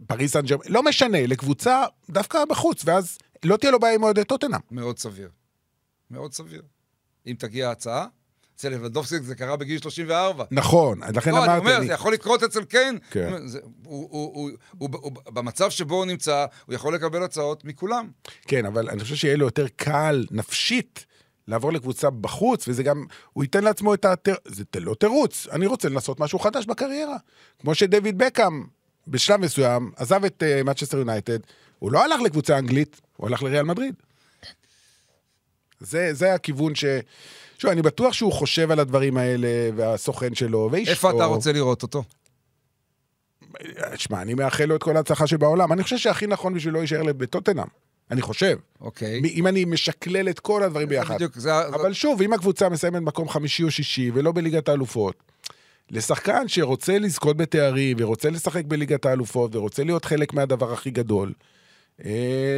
פריס סן ג'רמן, לא משנה, לקבוצה דווקא בחוץ, ואז לא תהיה לו בעיה עם אוהדי טוטנאם. מאוד סביר. מאוד סביר. אם תגיע הצעה, אצל לבנדובסקי זה קרה בגיל 34. נכון, לכן לא, אני אמרתי, אומר, אני- זה יכול לקרות אצל קיין. כן. זה- הוא- הוא- הוא- הוא- במצב שבו הוא נמצא, הוא יכול לקבל הצעות מכולם. כן, אבל אני חושב שיהיה לו יותר קל נפשית לעבור לקבוצה בחוץ, וזה גם, הוא ייתן לעצמו את התר... זה לא תירוץ, אני רוצה לנסות משהו חדש בקריירה. כמו שדויד בקאם, בשלב מסוים, עזב את מצ'סטר יונייטד, הוא לא הלך לקבוצה אנגלית, הוא הלך לריאל מדריד. זה, זה הכיוון ש... שוב, אני בטוח שהוא חושב על הדברים האלה, והסוכן שלו, ואשתו. איפה אתה רוצה לראות אותו? שמע, אני מאחל לו את כל ההצלחה שבעולם. אני חושב שהכי נכון בשבילו יישאר בטוטנאם. אני חושב. אוקיי. מ- אם אני משקלל את כל הדברים ביחד. בדיוק, זה... אבל שוב, אם הקבוצה מסיימת מקום חמישי או שישי, ולא בליגת האלופות, לשחקן שרוצה לזכות בתארים, ורוצה לשחק בליגת האלופות, ורוצה להיות חלק מהדבר הכי גדול, אה,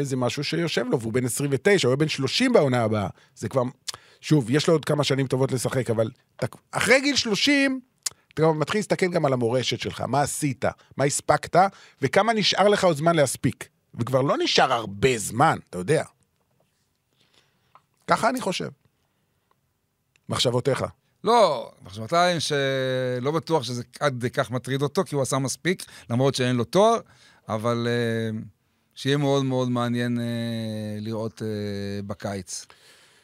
זה משהו שיושב לו, והוא בן 29, הוא יהיה בן 30 בעונה הבאה. זה כבר... שוב, יש לו עוד כמה שנים טובות לשחק, אבל אחרי גיל 30, אתה גם מתחיל להסתכל גם על המורשת שלך, מה עשית, מה הספקת, וכמה נשאר לך עוד זמן להספיק. וכבר לא נשאר הרבה זמן, אתה יודע. ככה אני חושב. מחשבותיך. לא, מחשבתיים שלא בטוח שזה עד כך מטריד אותו, כי הוא עשה מספיק, למרות שאין לו תואר, אבל אה, שיהיה מאוד מאוד מעניין אה, לראות אה, בקיץ.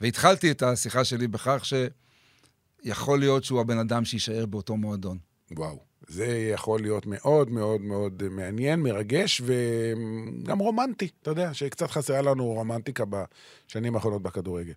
והתחלתי את השיחה שלי בכך שיכול להיות שהוא הבן אדם שיישאר באותו מועדון. וואו. זה יכול להיות מאוד מאוד מאוד מעניין, מרגש וגם רומנטי. אתה יודע, שקצת חסרה לנו רומנטיקה בשנים האחרונות בכדורגל.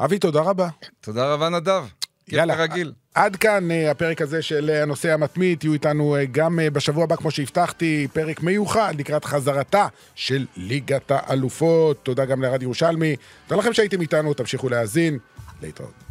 אבי, תודה רבה. תודה רבה, נדב. יאללה. כרגיל. עד כאן אה, הפרק הזה של אה, הנושא המתמיד, תהיו איתנו אה, גם בשבוע הבא, כמו שהבטחתי, פרק מיוחד לקראת חזרתה של ליגת האלופות. תודה גם לרד ירושלמי. תודה לכם שהייתם איתנו, תמשיכו להאזין. להתראות.